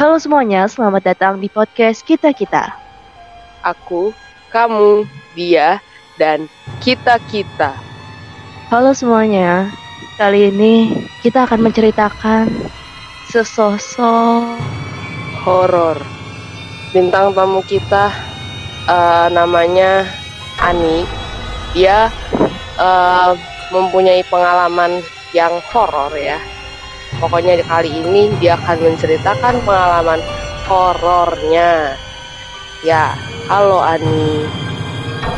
Halo semuanya, selamat datang di podcast Kita Kita. Aku, kamu, dia, dan kita-kita. Halo semuanya, kali ini kita akan menceritakan sesosok Horor. Bintang tamu kita eh, namanya Ani. Dia eh, mempunyai pengalaman yang horor ya. Pokoknya di kali ini dia akan menceritakan pengalaman horornya. Ya, halo Ani.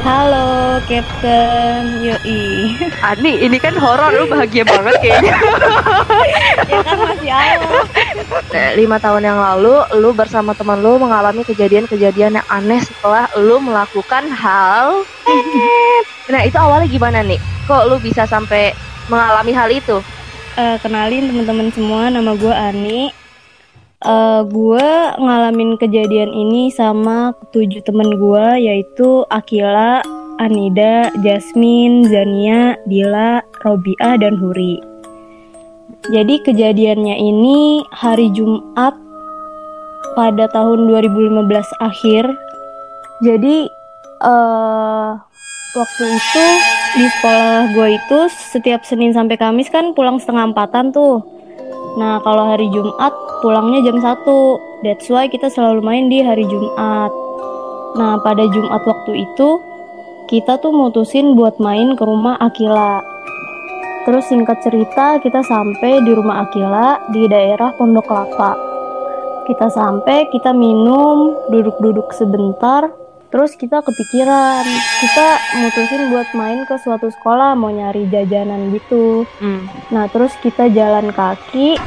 Halo, Captain. Yoi. Ani, ini kan horor, lu bahagia banget kayaknya. ya kan masih awal. Eh, Lima tahun yang lalu, lu bersama teman lu mengalami kejadian-kejadian yang aneh setelah lu melakukan hal. Nah, itu awalnya gimana nih? Kok lu bisa sampai mengalami hal itu? Eh, kenalin teman-teman semua, nama gue Ani. Eh, gue ngalamin kejadian ini sama tujuh temen gue yaitu Akila, Anida, Jasmine, Zania, Dila, Robiah, dan Huri. Jadi kejadiannya ini hari Jumat pada tahun 2015 akhir. Jadi eh waktu itu di sekolah gue itu setiap Senin sampai Kamis kan pulang setengah empatan tuh. Nah kalau hari Jumat pulangnya jam 1 That's why kita selalu main di hari Jumat. Nah pada Jumat waktu itu Kita tuh mutusin buat main ke rumah Akila. Terus singkat cerita kita sampai di rumah Akila di daerah Pondok Kelapa. Kita sampai, kita minum, duduk-duduk sebentar Terus kita kepikiran, kita mutusin buat main ke suatu sekolah mau nyari jajanan gitu. Hmm. Nah, terus kita jalan kaki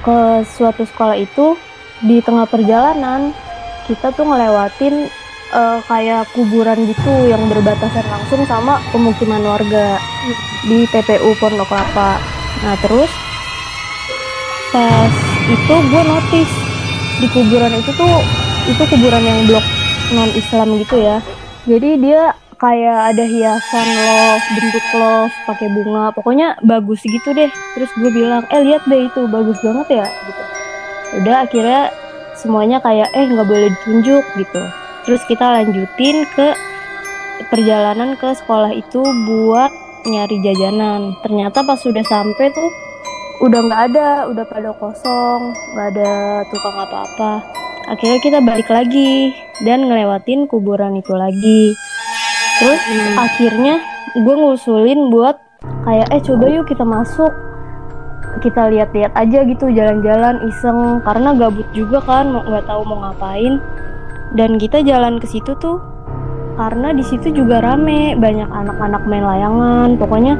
ke suatu sekolah itu di tengah perjalanan kita tuh ngelewatin eh, kayak kuburan gitu yang berbatasan langsung sama pemukiman warga di TPU Pondok Kelapa. Nah, terus pas itu gue notice di kuburan itu tuh itu kuburan yang blok non Islam gitu ya. Jadi dia kayak ada hiasan love, bentuk love, pakai bunga, pokoknya bagus gitu deh. Terus gue bilang, eh lihat deh itu bagus banget ya, gitu. Udah akhirnya semuanya kayak eh nggak boleh ditunjuk gitu. Terus kita lanjutin ke perjalanan ke sekolah itu buat nyari jajanan. Ternyata pas sudah sampai tuh udah nggak ada, udah pada kosong, nggak ada tukang apa-apa. Akhirnya kita balik lagi dan ngelewatin kuburan itu lagi. Terus akhirnya gue ngusulin buat kayak eh coba yuk kita masuk. Kita lihat-lihat aja gitu jalan-jalan iseng. Karena gabut juga kan mau nggak tahu mau ngapain. Dan kita jalan ke situ tuh karena di situ juga rame banyak anak-anak main layangan. Pokoknya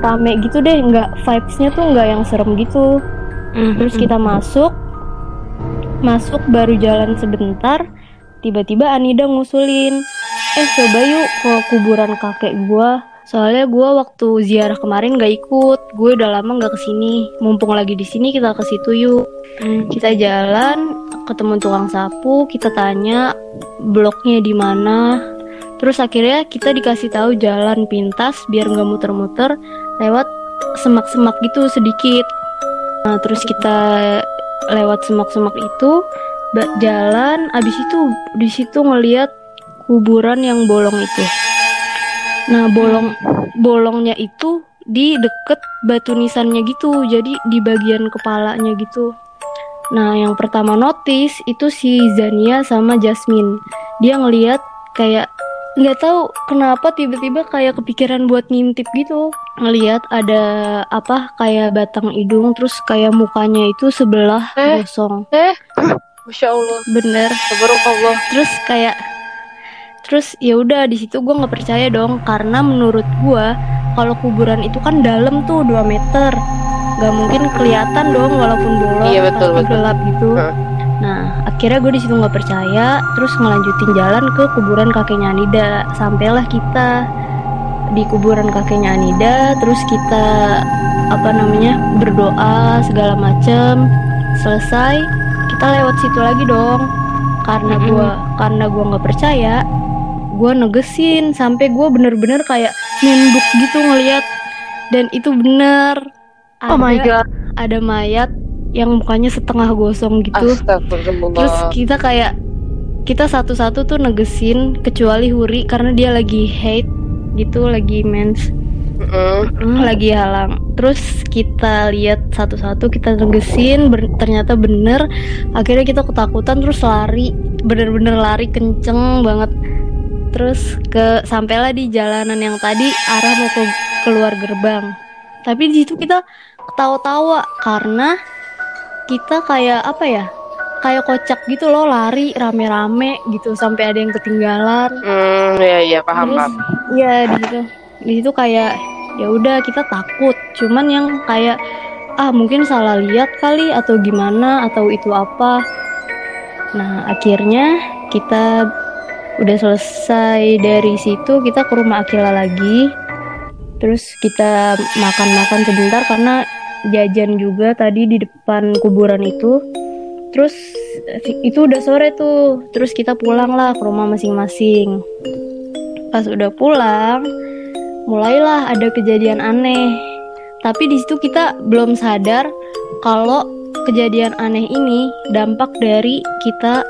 rame gitu deh nggak vibesnya tuh nggak yang serem gitu. Terus kita masuk masuk baru jalan sebentar tiba-tiba Anida ngusulin eh coba yuk ke kuburan kakek gua. Soalnya gua waktu ziarah kemarin gak ikut gue udah lama nggak ke sini mumpung lagi di sini kita ke situ yuk. Hmm. kita jalan ketemu tukang sapu kita tanya bloknya di mana. Terus akhirnya kita dikasih tahu jalan pintas biar nggak muter-muter lewat semak-semak gitu sedikit. Nah terus kita lewat semak-semak itu jalan abis itu di situ ngelihat kuburan yang bolong itu nah bolong bolongnya itu di deket batu nisannya gitu jadi di bagian kepalanya gitu Nah, yang pertama notice itu si Zania sama Jasmine. Dia ngeliat kayak nggak tahu kenapa tiba-tiba kayak kepikiran buat ngintip gitu. Ngeliat ada apa kayak batang hidung terus kayak mukanya itu sebelah Eh. gosong. Masya Allah. Bener. Tabarakallah. Terus kayak terus ya udah di situ gue nggak percaya dong karena menurut gue kalau kuburan itu kan dalam tuh 2 meter nggak mungkin kelihatan dong walaupun bolong Iya, betul, pasti betul. gelap gitu Hah. Nah akhirnya gue di situ nggak percaya terus ngelanjutin jalan ke kuburan kakeknya Anida. Sampailah kita di kuburan kakeknya Anida terus kita apa namanya berdoa segala macem. Selesai kita lewat situ lagi dong. Karena Mm-mm. gua karena gua nggak percaya gua negesin. Sampai gua bener-bener kayak nunduk gitu ngeliat. Dan itu bener. Oh my god. ada mayat yang mukanya setengah gosong gitu. Terus kita kayak kita satu-satu tuh negesin kecuali Huri karena dia lagi hate gitu, lagi mens, Mm-mm. lagi halang. Terus kita lihat satu-satu kita negesin, ber- ternyata bener. Akhirnya kita ketakutan terus lari, bener-bener lari kenceng banget. Terus ke sampailah di jalanan yang tadi arah mau ke keluar gerbang. Tapi di situ kita ketawa-tawa karena kita kayak apa ya? Kayak kocak gitu loh lari rame-rame gitu sampai ada yang ketinggalan. Hmm, ya ya paham Terus paham. Iya di situ. Di situ kayak ya udah kita takut. Cuman yang kayak ah mungkin salah lihat kali atau gimana atau itu apa. Nah, akhirnya kita udah selesai dari situ kita ke rumah Akila lagi. Terus kita makan-makan sebentar karena jajan juga tadi di depan kuburan itu. Terus itu udah sore tuh. Terus kita pulang lah ke rumah masing-masing pas udah pulang mulailah ada kejadian aneh tapi di situ kita belum sadar kalau kejadian aneh ini dampak dari kita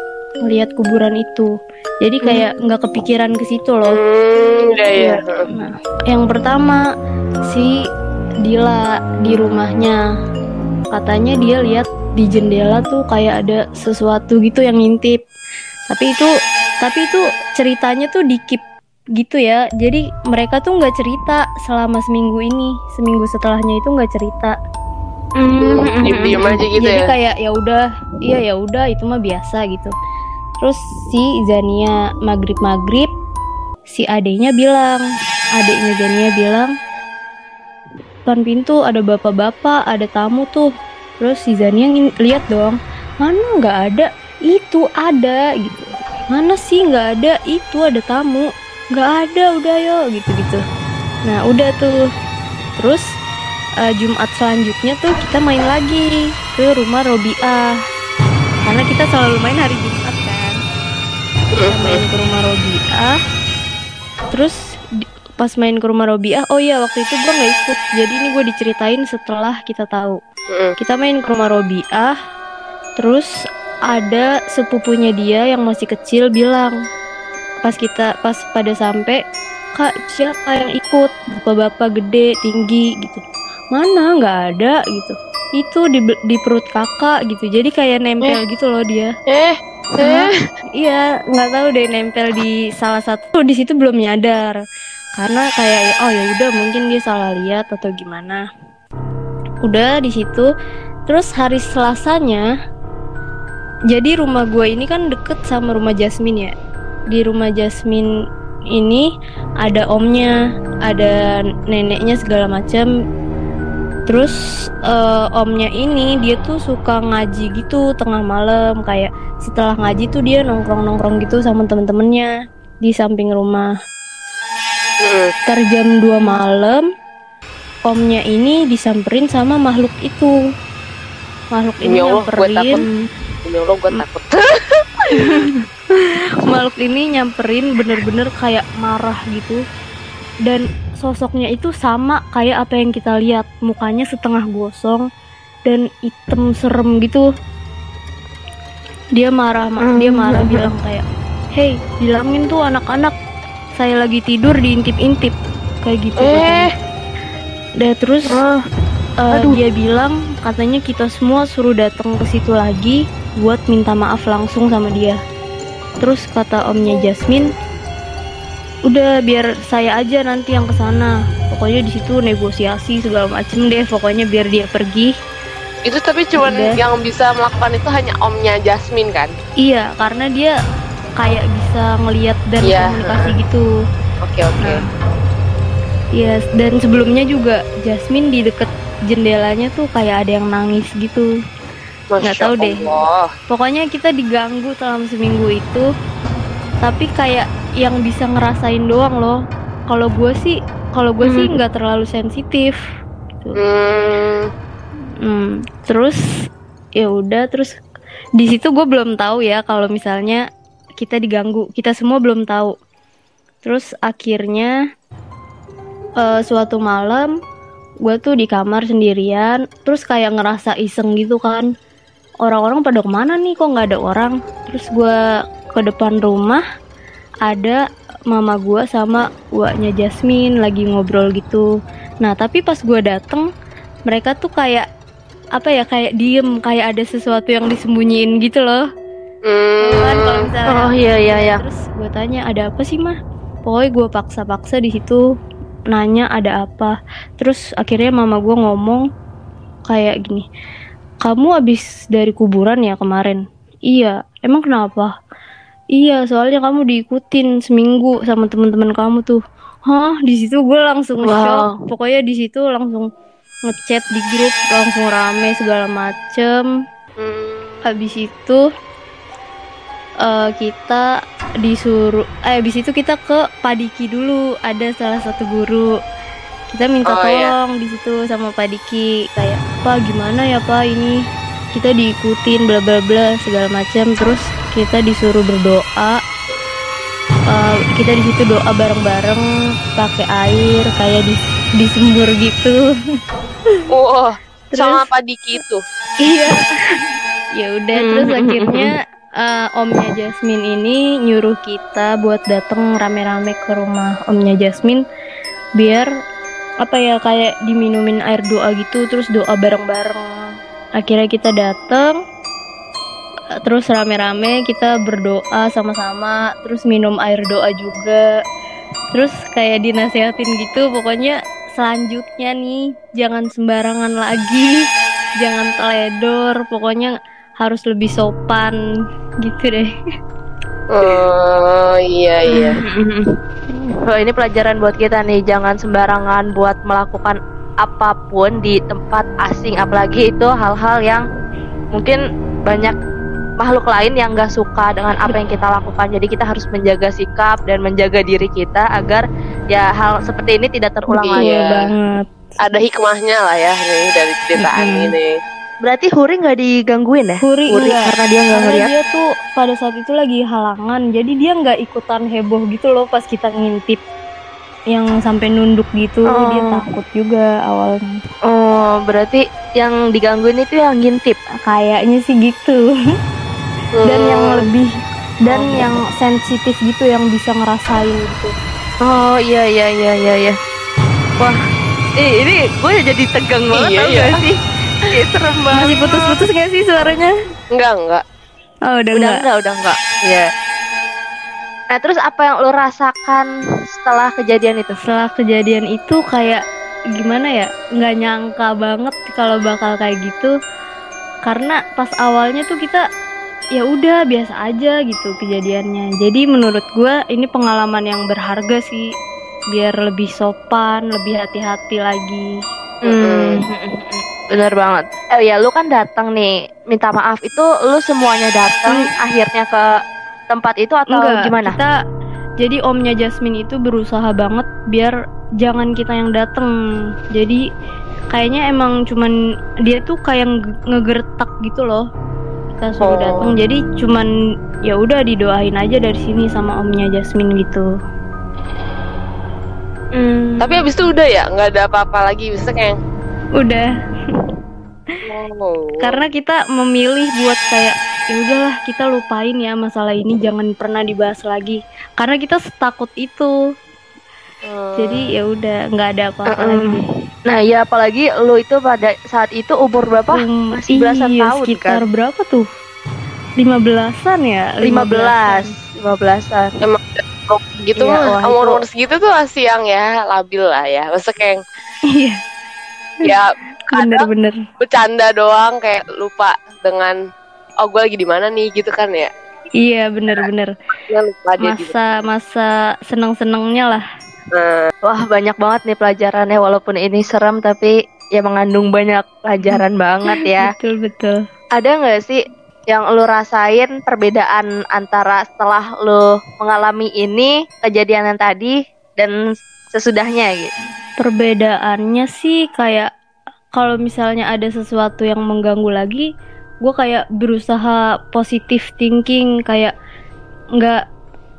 melihat kuburan itu jadi kayak nggak kepikiran ke situ loh Hmm, ya ya. Nah, yang pertama si Dila di rumahnya katanya dia lihat di jendela tuh kayak ada sesuatu gitu yang ngintip. Tapi itu tapi itu ceritanya tuh dikip gitu ya. Jadi mereka tuh nggak cerita selama seminggu ini. Seminggu setelahnya itu nggak cerita. Diem-diem aja gitu Jadi ya. kayak ya udah, iya ya udah itu mah biasa gitu. Terus si Zania maghrib maghrib, si adeknya bilang, adeknya Zania bilang, depan pintu ada bapak-bapak, ada tamu tuh. Terus si Zania ngin- lihat dong, mana nggak ada, itu ada gitu. Mana sih nggak ada, itu ada tamu, nggak ada, udah yo gitu-gitu. Nah udah tuh, terus eh, Jumat selanjutnya tuh kita main lagi ke rumah Robiah karena kita selalu main hari Jumat kan. Kita main ke rumah Robiah terus pas main ke rumah Robiah oh iya waktu itu gua nggak ikut. Jadi ini gue diceritain setelah kita tahu. Kita main ke rumah Robiah terus ada sepupunya dia yang masih kecil bilang pas kita pas pada sampai kak siapa yang ikut? Bapak-bapak gede tinggi gitu. Mana? Nggak ada gitu. Itu di di perut kakak gitu. Jadi kayak nempel gitu loh dia. Eh, eh. iya nggak tahu deh nempel di salah satu. Di situ belum nyadar karena kayak oh ya udah mungkin dia salah lihat atau gimana. Udah di situ. Terus hari selasanya jadi rumah gue ini kan deket sama rumah Jasmine ya. Di rumah Jasmine ini ada omnya ada neneknya segala macam terus eh, omnya ini dia tuh suka ngaji gitu tengah malam. Kayak setelah ngaji tuh dia nongkrong nongkrong gitu sama temen-temennya di samping rumah Ntar jam 2 malam Omnya ini disamperin sama makhluk itu. Makhluk ini Allah, nyamperin. Demi Allah gue takut. Makhluk ini nyamperin bener-bener kayak marah gitu. Dan sosoknya itu sama kayak apa yang kita lihat. Mukanya setengah gosong Dan hitam serem gitu. Dia marah, ma- dia marah bilang kayak Hey, bilangin tuh anak-anak Saya lagi tidur diintip-intip Kayak gitu Eh. Dan terus eh, aduh. dia bilang katanya kita semua suruh datang ke situ lagi buat minta maaf langsung sama dia. Terus kata omnya Jasmine, udah biar saya aja nanti yang ke sana. Pokoknya di situ negosiasi segala macem deh. Pokoknya biar dia pergi. Itu tapi cuman Udah. yang bisa melakukan itu hanya omnya Jasmine kan? Iya, karena dia kayak bisa ngeliat dan Iya. komunikasi gitu. Oke oke. Nah, Iya, dan sebelumnya juga Jasmine di deket jendelanya tuh kayak ada yang nangis gitu. Masya nggak tahu deh. Allah. Pokoknya kita diganggu selama seminggu itu. Tapi kayak yang bisa ngerasain doang loh. Kalau gue sih, kalau gue sih nggak terlalu sensitif. Gitu. Hmm, Hmm, terus ya udah terus di situ gue belum tahu ya kalau misalnya kita diganggu. Kita semua belum tahu. Terus akhirnya eh, suatu malam gue tuh di kamar sendirian terus kayak ngerasa iseng gitu kan. Orang-orang pada ke mana nih? Kok nggak ada orang? Terus gue ke depan rumah ada mama gue sama uaknya Jasmine lagi ngobrol gitu. Nah tapi pas gue dateng mereka tuh kayak apa ya kayak diem kayak ada sesuatu yang disembunyiin gitu loh Hmm. kan kalau misalnya Oh iya iya iya. Terus gue tanya ada apa sih mah? Pokoknya gue paksa-paksa di situ nanya ada apa. Terus akhirnya mama gue ngomong kayak gini, kamu abis dari kuburan ya kemarin? Iya. Emang kenapa? Iya, soalnya kamu diikutin seminggu sama teman-teman kamu tuh. Hah, di situ gue langsung Wow. shock. Pokoknya di situ langsung ngechat di grup langsung rame segala macem Hmm. habis itu eh, kita disuruh eh habis itu kita ke Padiki dulu ada salah satu guru kita minta Oh, iya. tolong di situ sama Padiki kayak pak gimana ya pak ini kita diikutin bla bla bla segala macam terus kita disuruh berdoa Eh, kita di situ doa bareng-bareng pakai air kayak di disembur gitu Wah, Terus- sama Pak Diki itu. Iya. ya udah Hmm. terus akhirnya eh, omnya Jasmine ini nyuruh kita buat dateng rame-rame ke rumah omnya Jasmine biar apa ya kayak diminumin air doa gitu terus doa bareng-bareng. Akhirnya kita dateng eh, terus rame-rame kita berdoa sama-sama terus minum air doa juga terus kayak dinasehatin gitu pokoknya selanjutnya nih jangan sembarangan lagi jangan teledor pokoknya harus lebih sopan gitu deh Oh iya iya. Oh, ini pelajaran buat kita nih, jangan sembarangan buat melakukan apa pun di tempat asing, apalagi itu hal-hal yang mungkin banyak makhluk lain yang nggak suka dengan apa yang kita lakukan. Jadi kita harus menjaga sikap dan menjaga diri kita agar ya hal seperti ini tidak terulang Iya. lagi. banget Ada hikmahnya lah ya nih dari ceritaan Mm-mm. ini. Berarti Huri nggak digangguin ya? Huri, Huri enggak karena dia nggak ngeliat. dia tuh pada saat itu lagi halangan jadi dia nggak ikutan heboh gitu loh pas kita ngintip yang sampai nunduk gitu Oh. dia takut juga awalnya Oh, berarti yang digangguin itu yang ngintip. kayaknya sih gitu dan yang Hmm. lebih dan Oh. yang sensitif gitu yang bisa ngerasain gitu Oh iya iya iya iya iya. Wah, eh, ini gue jadi tegang banget Iya, tau iya. gak sih? Ih, serem banget. masih putus-putus nggak sih suaranya enggak enggak. oh udah, Udah enggak enggak, udah enggak. Iya. Nah, terus apa yang lo rasakan setelah kejadian itu? setelah kejadian itu kayak gimana ya nggak nyangka banget kalau bakal kayak gitu karena pas awalnya tuh kita ya udah biasa aja gitu kejadiannya jadi menurut gua ini pengalaman yang berharga sih biar lebih sopan lebih hati-hati lagi Hmm, bener banget. Eh ya, lu kan datang nih, minta maaf itu lu semuanya datang akhirnya ke tempat itu atau enggak gimana? kita jadi omnya Jasmine itu berusaha banget biar jangan kita yang dateng jadi kayaknya emang cuman dia tuh kayak nge- ngegertak gitu loh kita suruh Oh. datang jadi cuman ya udah didoain aja dari sini sama omnya Jasmine gitu Hmm. Tapi abis itu udah ya, nggak ada apa-apa lagi. Bisa kayak udah oh. karena kita memilih buat kayak ya udahlah kita lupain ya masalah ini jangan pernah dibahas lagi karena kita setakut itu Hmm. jadi ya udah nggak ada apa-apa Mm-mm. lagi deh. Nah, ya apalagi lu itu pada saat itu umur berapa? Um, masih belasan iya, tahun, sekitar kan? berapa tuh? Lima belasan ya? 15, 15-an. emang gitu Iya, umur umur segitu tuh masih yang ya labil lah ya. Masa kayak Iya, ya bener-bener. bercanda doang kayak lupa dengan oh gue lagi di mana nih gitu kan ya. Iya, bener-bener. Ya gitu. Masa masa seneng-senengnya lah. Nah, Wah, banyak banget nih pelajarannya walaupun ini serem tapi ya mengandung banyak pelajaran banget ya. Betul betul. Ada nggak sih yang lu rasain perbedaan antara setelah lu mengalami ini kejadian yang tadi dan sesudahnya gitu? Perbedaannya sih kayak kalau misalnya ada sesuatu yang mengganggu lagi, gue kayak berusaha positive thinking, kayak nggak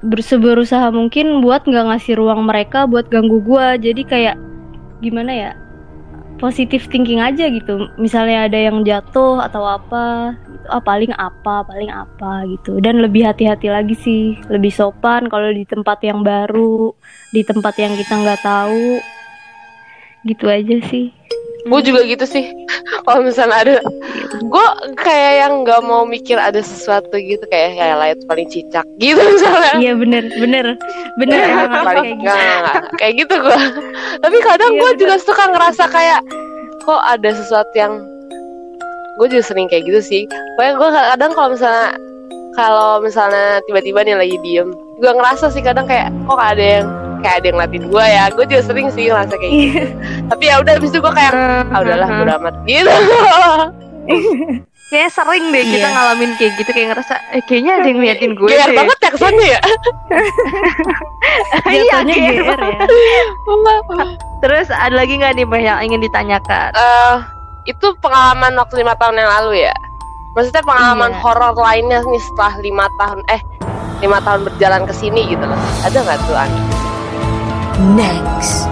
ber- seberusaha mungkin buat nggak ngasih ruang mereka buat ganggu gue. Jadi kayak gimana ya? Positif thinking aja gitu. Misalnya ada yang jatuh atau apa gitu. Ah paling apa paling apa gitu. Dan lebih hati-hati lagi sih. Lebih sopan kalau di tempat yang baru di tempat yang kita nggak tahu. Gitu aja sih. Gue juga gitu sih. Kalau misalnya ada gue kayak yang nggak mau mikir ada sesuatu gitu kayak ya lah itu paling cicak gitu misalnya. Iya bener bener. Bener emang harus paling kayak gitu. nggak. Nggak, nggak. kayak gitu gue tapi kadang Iya, gue juga suka ngerasa kayak kok ada sesuatu yang gue juga sering kayak gitu sih. Pokoknya gue kadang kalau misalnya kalau misalnya tiba-tiba nih lagi diem gue ngerasa sih kadang kayak kok ada yang kayak ada yang ngeliatin gue ya. Gue juga sering sih ngerasa kayak gitu. Tapi ya udah habis itu gue kayak ah udahlah udah amat gitu Kayaknya sering deh kita Iya. ngalamin kayak gitu kayak ngerasa eh, kayaknya ada yang ngeliatin gue GR deh. banget ya kesannya ya Iya, GR ya Terus ada lagi nggak nih Mbak yang ingin ditanyakan? Eh, itu pengalaman waktu lima tahun yang lalu ya maksudnya pengalaman Iya. horor lainnya nih setelah lima tahun eh lima tahun berjalan ke sini gitu loh ada nggak tuh An? Next.